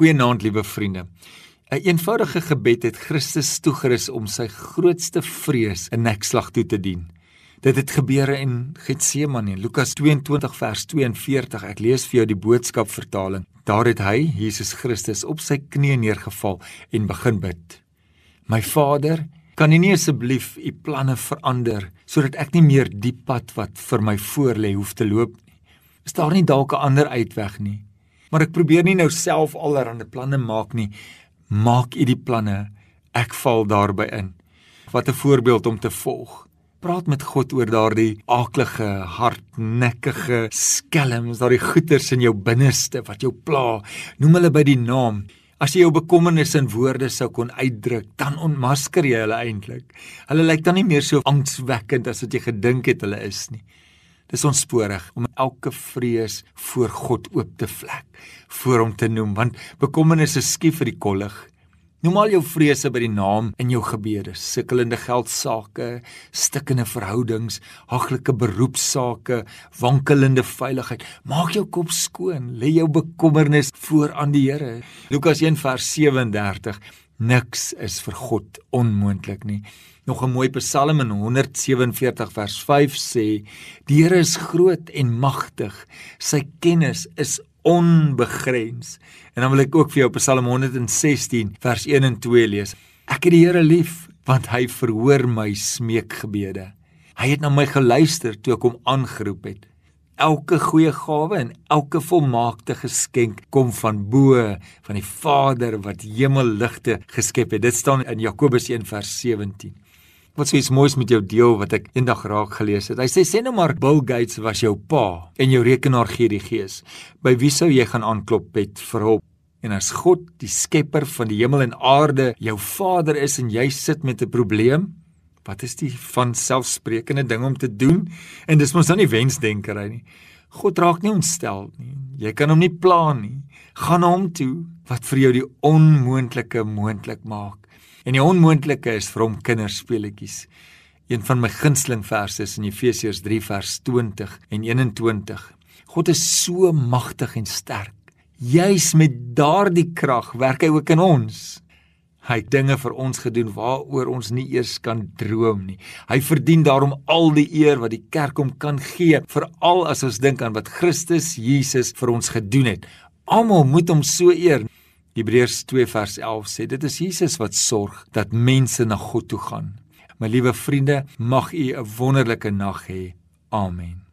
Goeienaand, liewe vriende. 'n een Eenvoudige gebed het Christus toegerus om sy grootste vrees in nekslag toe te dien. Dit het gebeur in Getsemane, Lukas 22 vers 42. Ek lees vir jou die boodskap vertaling. Daar het hy, Jesus Christus, op sy knieë neergeval en begin bid. My Vader, kan U nie asseblief U planne verander sodat ek nie meer die pad wat vir my voorlê hoef te loop nie? Is daar nie dalk 'n ander uitweg nie? Maar ek probeer nie nou self allerlei planne maak nie. Maak u die planne. Ek val daarby in. Wat 'n voorbeeld om te volg. Praat met God oor daardie aaklige, hardnekkige skelms, daardie goeters in jou binneste wat jou pla. Noem hulle by die naam. As jy jou bekommernisse in woorde sou kon uitdruk, dan ontmasker jy hulle eintlik. Hulle lyk dan nie meer so angswekkend as wat jy gedink het hulle is nie. Dis onsporig om elke vrees voor God oop te vlek, voor hom te noem, want bekommernisse skief vir die kollig. Noem al jou vrese by die naam in jou gebede, sukkelende geldsaake, stikkende verhoudings, haglike beroepsake, wankelende veiligheid. Maak jou kop skoon, lê jou bekommernis voor aan die Here. Lukas 1 vers 37 Niks is vir God onmoontlik nie. Nog 'n mooi Psalm in 147 vers 5 sê: Die Here is groot en magtig. Sy kennis is onbegrens. En dan wil ek ook vir jou Psalm 116 vers 1 en 2 lees. Ek het die Here lief want hy verhoor my smeekgebede. Hy het na my geluister toe ek hom aangeroep het. Elke goeie gawe en elke volmaakte geskenk kom van bo, van die Vader wat hemelligte geskep het. Dit staan in Jakobus 1:17. Wat sê is mooi met jou deel wat ek eendag raak gelees het. Hy sê sê nou maar Bill Gates was jou pa en jou rekenaar gee die gees. By wie sou jy gaan aanklop met vir hulp? En as God, die skepper van die hemel en aarde, jou Vader is en jy sit met 'n probleem, Wat is die van selfsprekende ding om te doen? En dis mos dan nie wensdenkery nie. God raak nie ontstel nie. Jy kan hom nie pla nie. Gaan na hom toe wat vir jou die onmoontlike moontlik maak. En die onmoontlike is vir hom kinderspeletjies. Een van my gunsteling verse is in Efesiërs 3 vers 20 en 21. God is so magtig en sterk. Juis met daardie krag werk hy ook in ons. Hy het dinge vir ons gedoen waaroor ons nie eers kan droom nie. Hy verdien daarom al die eer wat die kerk hom kan gee, veral as ons dink aan wat Christus Jesus vir ons gedoen het. Almal moet hom so eer. Hebreërs 2 vers 11 sê dit is Jesus wat sorg dat mense na God toe gaan. My liewe vriende, mag u 'n wonderlike nag hê. Amen.